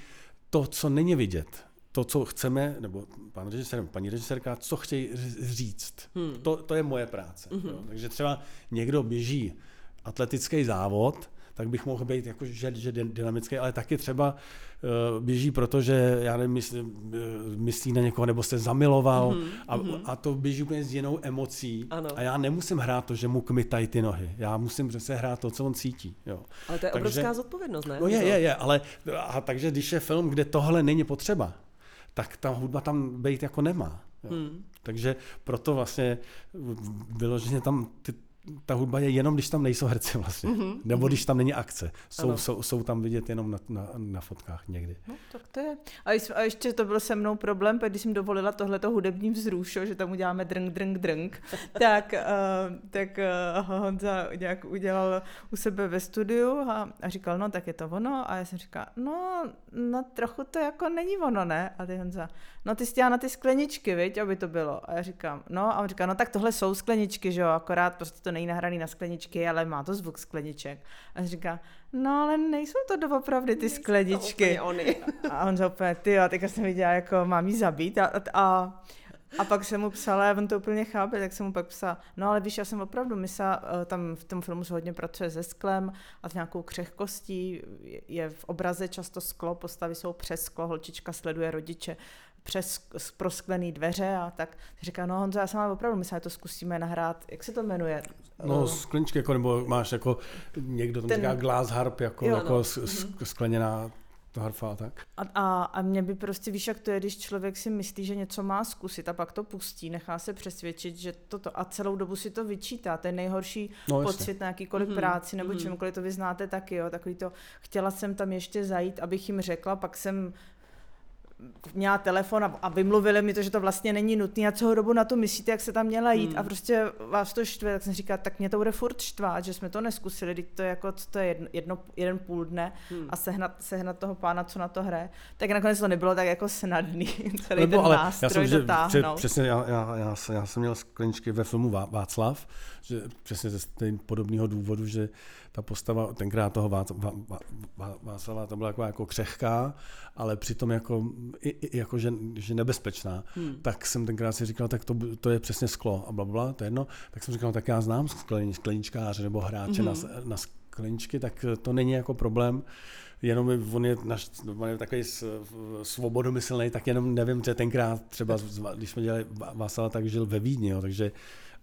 to, co není vidět. To, co chceme, nebo pan režisér, nebo paní režisérka, co chtějí říct. Hmm. To, to je moje práce. Jo? Takže třeba někdo běží atletický závod, tak bych mohl být jako, že, že dy- dynamický, ale taky třeba uh, běží, protože já nevím, myslí, uh, myslí na někoho, nebo se zamiloval Mhm, a, a to běží úplně s jinou emocí Ano. a já nemusím hrát to, že mu kmitají ty nohy. Já musím přece hrát to, co on cítí. Jo. Ale to je Takže- obrovská zodpovědnost, ne? No je, je, je, ale a takže když je film, kde tohle není potřeba, tak ta hudba tam být jako nemá. Jo. Hmm. Takže proto vlastně vyloženě tam ty, ta hudba je jenom, když tam nejsou herci vlastně. Mm-hmm. Nebo když tam není akce. Ano. Jsou, jsou, jsou tam vidět jenom na, na, na fotkách někdy. No, tak to je. A, jis- a ještě to byl se mnou problém, protože když jsem dovolila tohleto hudební vzrušo, že tam uděláme drng, drng, drng, tak, uh, tak uh, Honza nějak udělal u sebe ve studiu a, a říkal, no tak je to ono. A já jsem říkala, no, no trochu to jako není ono, ne? A ty Honza, no ty jsi na ty skleničky, viď, aby to bylo. A já říkám, no a on říká, no tak tohle jsou skleničky, že jo, akorát prostě to není nahraný na skleničky, ale má to zvuk skleniček. A říká, no ale nejsou to doopravdy ty skleničky. To úplně oni. A on úplně, ty jo, teďka jsem viděla, jako mám jí zabít a, a, a pak jsem mu psala, a on to úplně chápe, tak jsem mu pak psala, no ale víš, já jsem opravdu myslela, eh, tam v tom filmu se hodně pracuje se sklem a s nějakou křehkostí, je- je v obraze často sklo, postavy jsou přes sklo, holčička sleduje rodiče přes prosklený dveře a tak. Říká, no Honzo, já jsem ale opravdu myslela, že to zkusíme nahrát, jak se to jmenuje? No, Eh, skleničky, jako, nebo máš jako, někdo tam Ten- říká glass harp, jako, Jo, jako no. s, s, skleněná harfa a tak. A, a, a mě by prostě, víš, jak to je, když člověk si myslí, že něco má zkusit a pak to pustí, nechá se přesvědčit, že toto a celou dobu si to vyčítá. To je nejhorší No, pocit na jakýkoliv Mhm, práci nebo mhm. čemkoliv, to vy znáte taky, jo, takový to, chtěla jsem tam ještě zajít, abych jim řekla, pak jsem měla telefon a, a vymluvili mi to, že to vlastně není nutné a celou dobu na to myslíte, jak se tam měla jít Hmm. a prostě vás to štve, tak jsem říkala, tak mě to bude furt štvát, že jsme to neskusili, teď to je jako, co to je jedno, jedno jeden půl dne Hmm. a sehnat, sehnat toho pána, co na to hraje, tak nakonec to nebylo tak jako snadný, celý Nebo, ten ale nástroj já jsem, že přesně, já, já, já, jsem- já, jsem měl skleničky ve filmu Vá- Václav, že přesně ze podobného důvodu, že ta postava tenkrát toho Vác, Vá, Vá, Vá, Václava, ta byla jako, jako křehká, ale přitom jako, i, i, jako že, že nebezpečná. Hmm. Tak jsem tenkrát si říkal, tak to, to je přesně sklo a blablabla, to je jedno. Tak jsem říkal, tak já znám skleni, skleničkáře nebo hráče hmm. na, na skleničky, tak to není jako problém jenom on je, naš, on je takový svobodomyslný, tak jenom nevím, že tenkrát třeba, když jsme dělali Václava, tak žil ve Vídni, jo, takže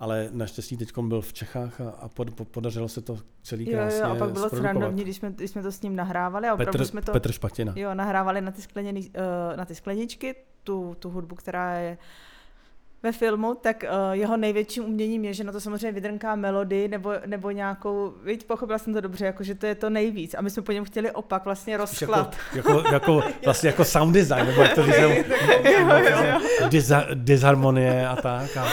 ale naštěstí teď byl v Čechách a, a pod, po- podařilo se to celý Jo, krásně jo, a pak bylo srandovní, když jsme, když jsme to s ním nahrávali a opravdu Petr, jsme to Petr Špatina. jo, nahrávali na ty, skleněný, uh, na ty skleničky, tu, tu hudbu, která je ve filmu, tak uh, jeho největším uměním je, že na to samozřejmě vydrnká melodii nebo, nebo nějakou, víš, pochopila jsem to dobře, jako že to je to nejvíc. A my jsme po něm chtěli opak, vlastně Spíš rozklad. Jako, jako, jako, vlastně jako sound design, nebo jak to říkám, disharmonie a tak. A,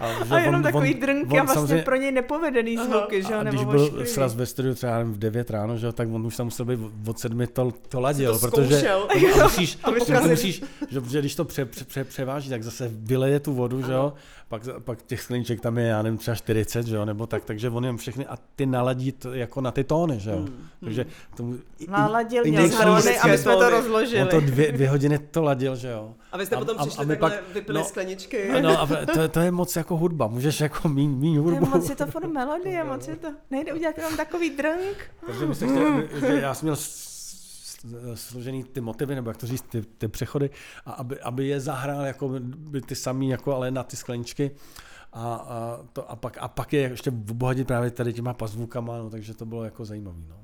a, že A jenom takový drnky a vlastně samozřejmě- pro něj nepovedený zvuky, že jo, nebo když byl ošklivý. sraz ve studiu třeba v 9 ráno, že, jo, tak on už tam musel být od sedmi to, to ladil, to protože a musíš, musíš že, že, když to pře, pře, pře, převáží, tak zase vyleje tu vodu, že jo, pak, pak těch skleniček tam je, já nevím, třeba 40, že jo, nebo tak, takže on jim všechny a ty naladí to jako na ty tóny, že jo, takže tomu, i- i- Naladil, i měl nejspíš- zhrany a my jsme to tóny. rozložili. On to dvě, dvě hodiny to ladil, že jo. A vy jste potom přišli takhle, vypili skleničky. No, a to, to, je moc jako hudba, můžeš jako míň, míň hudbu. moc je to furt melodie, moc je to, nejde udělat jenom takový drnk. Takže my se chtěli, já jsem měl složený ty motivy, nebo jak to říct, ty, ty přechody, a aby, aby je zahrál jako by ty samý, jako ale na ty skleničky. A, a, to, a, pak, a pak je ještě obohatit právě tady těma pazvukama, no, takže to bylo jako zajímavý. No.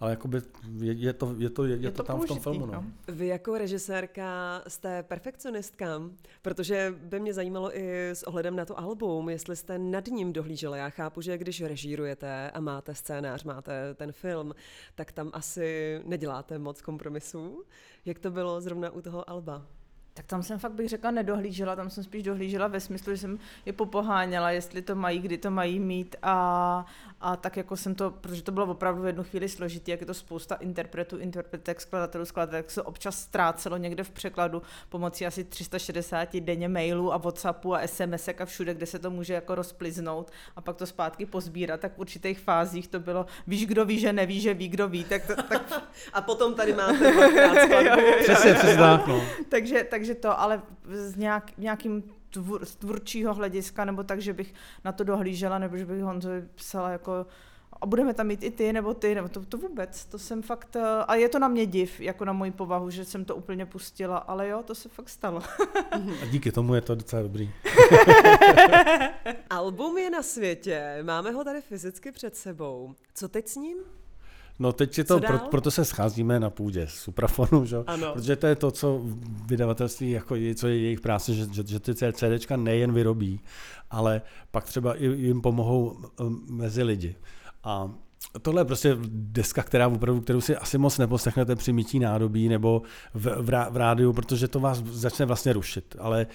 Ale jakoby je, je, to, je, to, je, je to, tam v tom filmu. No. Vy jako režisérka jste perfekcionistka, protože by mě zajímalo i s ohledem na to album, jestli jste nad ním dohlížela. Já chápu, že když režírujete a máte scénář, máte ten film, tak tam asi neděláte moc kompromisů. Jak to bylo zrovna u toho Alba? Tak tam jsem fakt bych řekla nedohlížela, tam jsem spíš dohlížela ve smyslu, že jsem je popoháněla, jestli to mají, kdy to mají mít a, a tak jako jsem to, protože to bylo opravdu v jednu chvíli složitý, jak je to spousta interpretů, interpretek, skladatelů, skladatelů, tak se občas ztrácelo někde v překladu pomocí asi 360 denně mailů a Whatsappu a SMS a všude, kde se to může jako rozpliznout a pak to zpátky pozbírat, tak v určitých fázích to bylo, víš, kdo ví, že neví, že ví, kdo ví, tak, to, tak A potom tady máte. Přesně, přesně tak. No. takže, takže to, ale z nějak, nějakým tvůr, z tvůrčího hlediska, nebo tak, že bych na to dohlížela, nebo že bych Honzovi psala jako a budeme tam mít i ty, nebo ty, nebo to, to vůbec, to jsem fakt, eh, a je to na mě div, jako na moji povahu, že jsem to úplně pustila, ale jo, to se fakt stalo. A díky tomu je to docela dobrý. Album je na světě, máme ho tady fyzicky před sebou. Co teď s ním? No teď je to, pro, proto se scházíme na půdě suprafonu, že? Ano. protože to je to, co vydavatelství, jako je, co je jejich práce, že, že, že ty CDčka nejen vyrobí, ale pak třeba i jim pomohou mezi lidi. A tohle je prostě deska, která opravdu, kterou si asi moc neposlechnete při mytí nádobí nebo v, v, rá- v rádiu, protože to vás začne vlastně rušit. Ale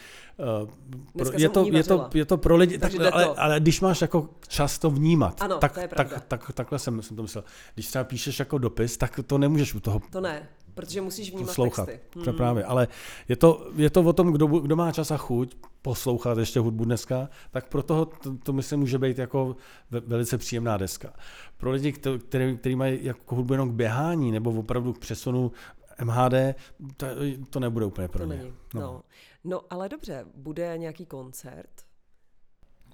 uh, pro, je, to, je, to, je to pro lidi, tak, ale, to. ale když máš jako čas to vnímat, Ano, tak, to tak, pravda. tak, takhle jsem, jsem to myslel. Když třeba píšeš jako dopis, tak to nemůžeš u toho To ne, protože musíš vnímat poslouchat. texty. Hmm. Právě, ale je to, je to o tom, kdo, kdo má čas a chuť poslouchat ještě hudbu dneska, tak pro toho to, to myslím může být jako ve, velice příjemná deska. Pro lidi, který, který mají jako hudbu jenom k běhání nebo opravdu k přesunu MHD, to, to nebude úplně pro To ně. není. No. no, ale dobře, bude nějaký koncert.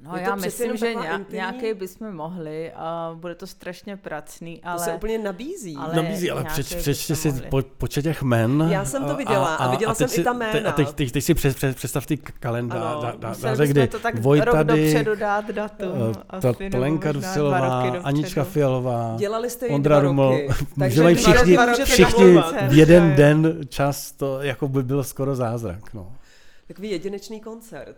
No Je to já myslím, že nějak, nějaký bychom mohli a bude to strašně pracný, To ale... se úplně nabízí. ale- Nabízí, ale přeč, přečti bychom si mohli. po, počet těch men. Já jsem to viděla a viděla teď jsem si, i ta te- jména. A teď, teď, teď si přes, přes, představ ty kalendář, Ano, dá, dá, Museli dá, bychom kdy to tak Vojt rok tady, dopředu dát datum. eh, ta Plenka Dusilová, Anička. Fialová, Dělali jste Ondra Ruml, roky. takže že mají všichni, všichni v jeden den čas, to jako by bylo skoro zázrak. No. Takový jedinečný koncert.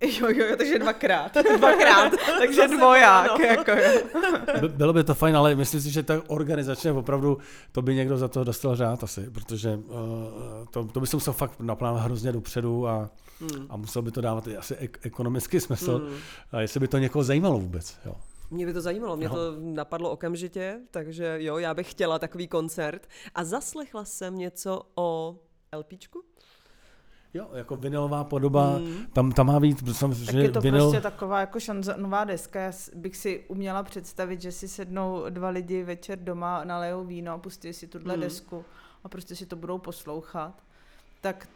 Jo, jo, jo, takže dvakrát. Dvakrát, takže dvoják. Jako, jo. By- Bylo by to fajn, ale myslím si, že tak organizačně opravdu to by někdo za to dostal řád asi, protože uh, to, to by se musel fakt naplánovat hrozně dopředu a, Hmm. a musel by to dávat i asi ek- ekonomický smysl. Hmm. A jestli by to někoho zajímalo vůbec. Jo. Mě by to zajímalo, mě No. to napadlo okamžitě, takže jo, já bych chtěla takový koncert. A zaslechla jsem něco o LPčku? Jo, jako vinylová podoba, Hmm. tam, tam má být, Tak samozřejmě je to vinyl, prostě taková jako šanzonová deska. Já bych si uměla představit, že si sednou dva lidi večer doma, nalejou víno a pustí si tuhle Hmm. desku a prostě si to budou poslouchat. Tak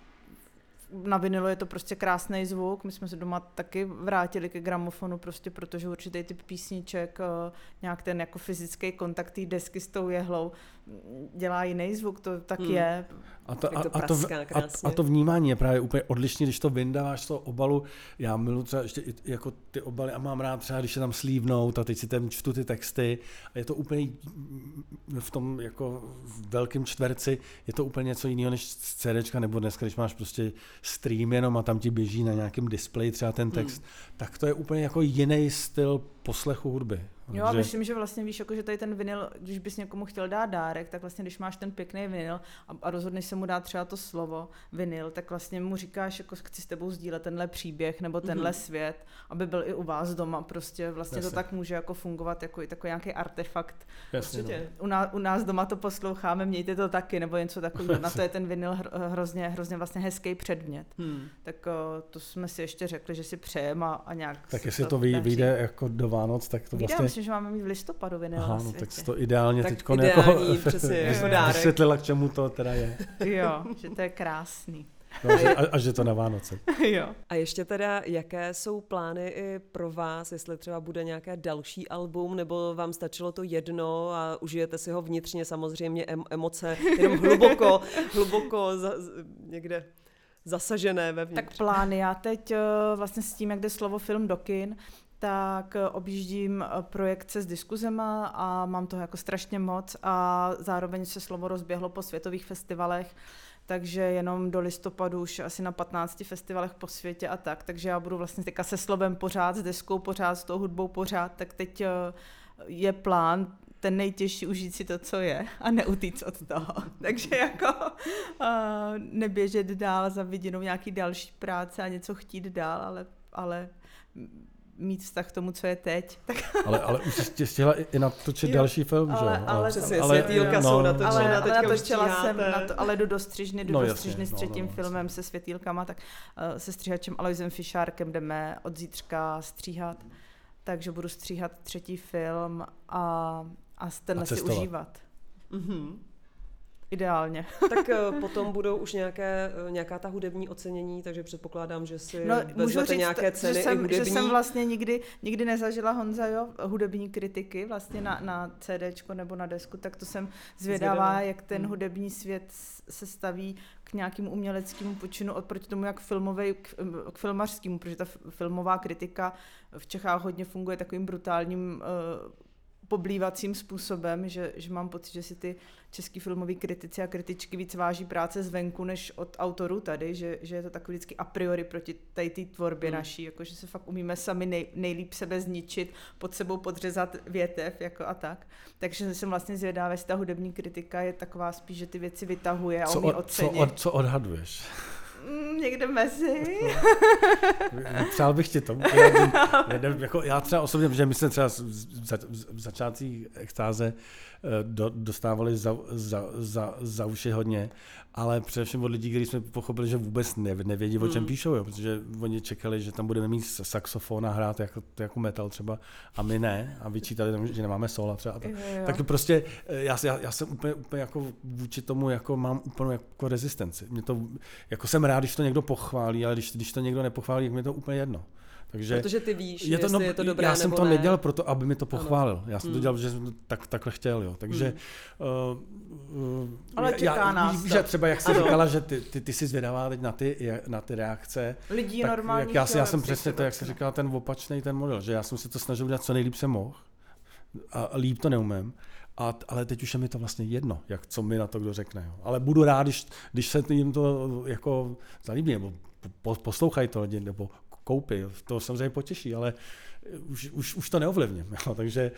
na vinilu je to prostě krásný zvuk. My jsme se doma taky vrátili ke gramofonu, prostě protože určitý typ písniček, eh, nějak ten jako fyzický kontakt té desky s tou jehlou mm, dělá jiný zvuk, to tak Hmm. je. A to, a, to a, to, a, a to vnímání je právě úplně odlišné, když to vyndáváš z toho obalu. Já miluji třeba ještě jako ty obaly a mám rád třeba, když se tam slívnou a teď si tam čtu ty texty a je to úplně v tom jako velkém čtverci, je to úplně něco jiného než CDčka nebo dneska, když máš prostě stream jenom a tam ti běží na nějakém displeji třeba ten text, hmm. tak to je úplně jako jiný styl poslechu hudby. Jo, a myslím, že vlastně víš, jako, že tady ten vinyl, když bys někomu chtěl dát dárek, tak vlastně když máš ten pěkný vinyl a, a rozhodneš se mu dát třeba to slovo vinyl, tak vlastně mu říkáš, jako chci s tebou sdílet tenhle příběh nebo tenhle Mhm. mm-hmm. svět, aby byl i u vás doma. Prostě vlastně Jasně. to tak může jako fungovat jako i takový nějaký artefakt. Jasně, no. Určitě. U nás, u nás doma to posloucháme, mějte to taky, nebo něco takového. Na to je ten vinyl hr, hrozně, hrozně vlastně hezký předmět. Hmm. Tak o, to jsme si ještě řekli, že si přejeme a, a nějak Tak jestli to daří. vyjde jako do Vánoc, tak to vlastně... myslím, že máme mít v listopadu vinyl Aha, no tak to ideálně Tak teď ideální, jako, přesně, jako vysvětlila, k čemu to teda je. Jo, že to je krásný. No, že, a, a, že to na Vánoce. jo. A ještě teda, jaké jsou plány i pro vás, jestli třeba bude nějaké další album, nebo vám stačilo to jedno a užijete si ho vnitřně samozřejmě em- emoce, jenom hluboko, hluboko za, někde zasažené vevnitř. Tak plány. Já teď eh, vlastně s tím, jak jde slovo film do kin, tak eh, objíždím eh, projekce s diskuzema a mám toho jako strašně moc a zároveň se slovo rozběhlo po světových festivalech, takže jenom do listopadu už asi na 15 festivalech po světě a tak, takže já budu vlastně teďka se slovem pořád, s deskou pořád, s tou hudbou pořád, tak teď eh, je plán ten nejtěžší užít si to, co je a neutíct od toho. Takže jako uh, neběžet dál za vidinou nějaký další práce a něco chtít dál, ale, ale mít vztah k tomu, co je teď. Tak, Ale, ale už jsi stihla i, natočit Jo, další film, že ale- ale- Přesně, světýlka jsou natočená, ale, teďka ale už natočila jsem, na to, ale jdu do střižny, jdu No do jasně, střižny s no, třetím no, no, filmem se světýlkama, tak uh, se stříhačem Aloisem Fišárkem jdeme od zítřka stříhat, takže budu stříhat třetí film a, a tenhle A si užívat. Mhm. Ideálně. Tak eh, potom budou už nějaké, eh, nějaká ta hudební ocenění, takže předpokládám, že si No, vezmete říct, nějaké ceny že, i jsem, že hudební. jsem vlastně nikdy, nikdy nezažila Honzajo hudební kritiky vlastně na, na CDčko nebo na desku, tak to jsem zvědavá, Zvědavá. jak ten Hmm. hudební svět se staví k nějakému uměleckému počinu oproti tomu, jak filmovej, k, k filmařskému, protože ta filmová kritika v Čechách hodně funguje takovým brutálním uh, poblívacím způsobem, že, že mám pocit, že si ty český filmoví kritici a kritičky víc váží práce zvenku než od autorů tady, že, že je to takový vždycky a priori proti tady té tvorbě Hmm. hmm. naší, jako že se fakt umíme sami nej, nejlíp sebe zničit, pod sebou podřezat větev jako a tak. Takže jsem vlastně zvědavá, jestli ta hudební kritika je taková spíš, že ty věci vytahuje a Co, umí od, co, ocenit. od, co odhaduješ? Mm, někde mezi. Přál bych ti to. Já, jako, já třeba osobně, protože my jsme třeba v začátcích extáze do, dostávali za, za, za, za uši hodně, ale především od lidí, kteří jsme pochopili, že vůbec ne, nevědí, o čem Hmm. píšou, jo, protože oni čekali, že tam budeme mít saxofon a hrát jako, jako metal třeba a my ne a vyčítali, tam, že nemáme sola třeba. Tak. Tak prostě eh, já, já, já jsem úplně, úplně jako vůči tomu jako mám úplnou jako rezistenci. Mě to, jako jsem rád, když to někdo pochválí, ale když, když to někdo nepochválí, tak mi to úplně jedno. Takže Protože ty víš, je to, jestli no, je to dobré já jsem nebo to ne. nedělal proto, aby mi to pochválil. Já jsem Hmm. to dělal, že jsem to tak, takhle chtěl. Jo. Takže uh, uh, Ale čeká nás víš, to. že třeba jak jsi Ano. říkala, že ty, ty, ty jsi zvědavá teď na ty, na ty reakce, Lidí tak normálních jak já, já jsem přesně to, jak jsi říkala, ten opačný ten model, že já jsem si to snažil udělat co nejlíp jsem mohl a líp to neumím. A, ale teď už je mi to vlastně jedno, jak co mi na to kdo řekne. Jo. Ale budu rád, když, když se jim to jako zalíbí, nebo po, poslouchají to lidi, nebo koupí, to samozřejmě potěší, ale už, už, už to neovlivním, jo, takže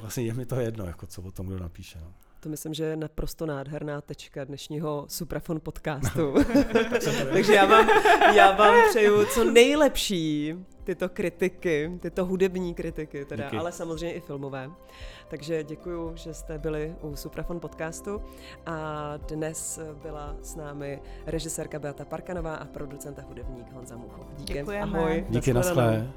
vlastně je mi to jedno, jako co o tom kdo napíše. No. To myslím, že je naprosto nádherná tečka dnešního Suprafon podcastu. Takže já vám, já vám přeju co nejlepší tyto kritiky, tyto hudební kritiky, teda, Díky. ale samozřejmě i filmové. Takže děkuji, že jste byli u Suprafon podcastu a dnes byla s námi režisérka Beata Parkanová a producenta hudebník Honza Muchov. Díky. Děkujeme. Ahoj. Díky, naschle.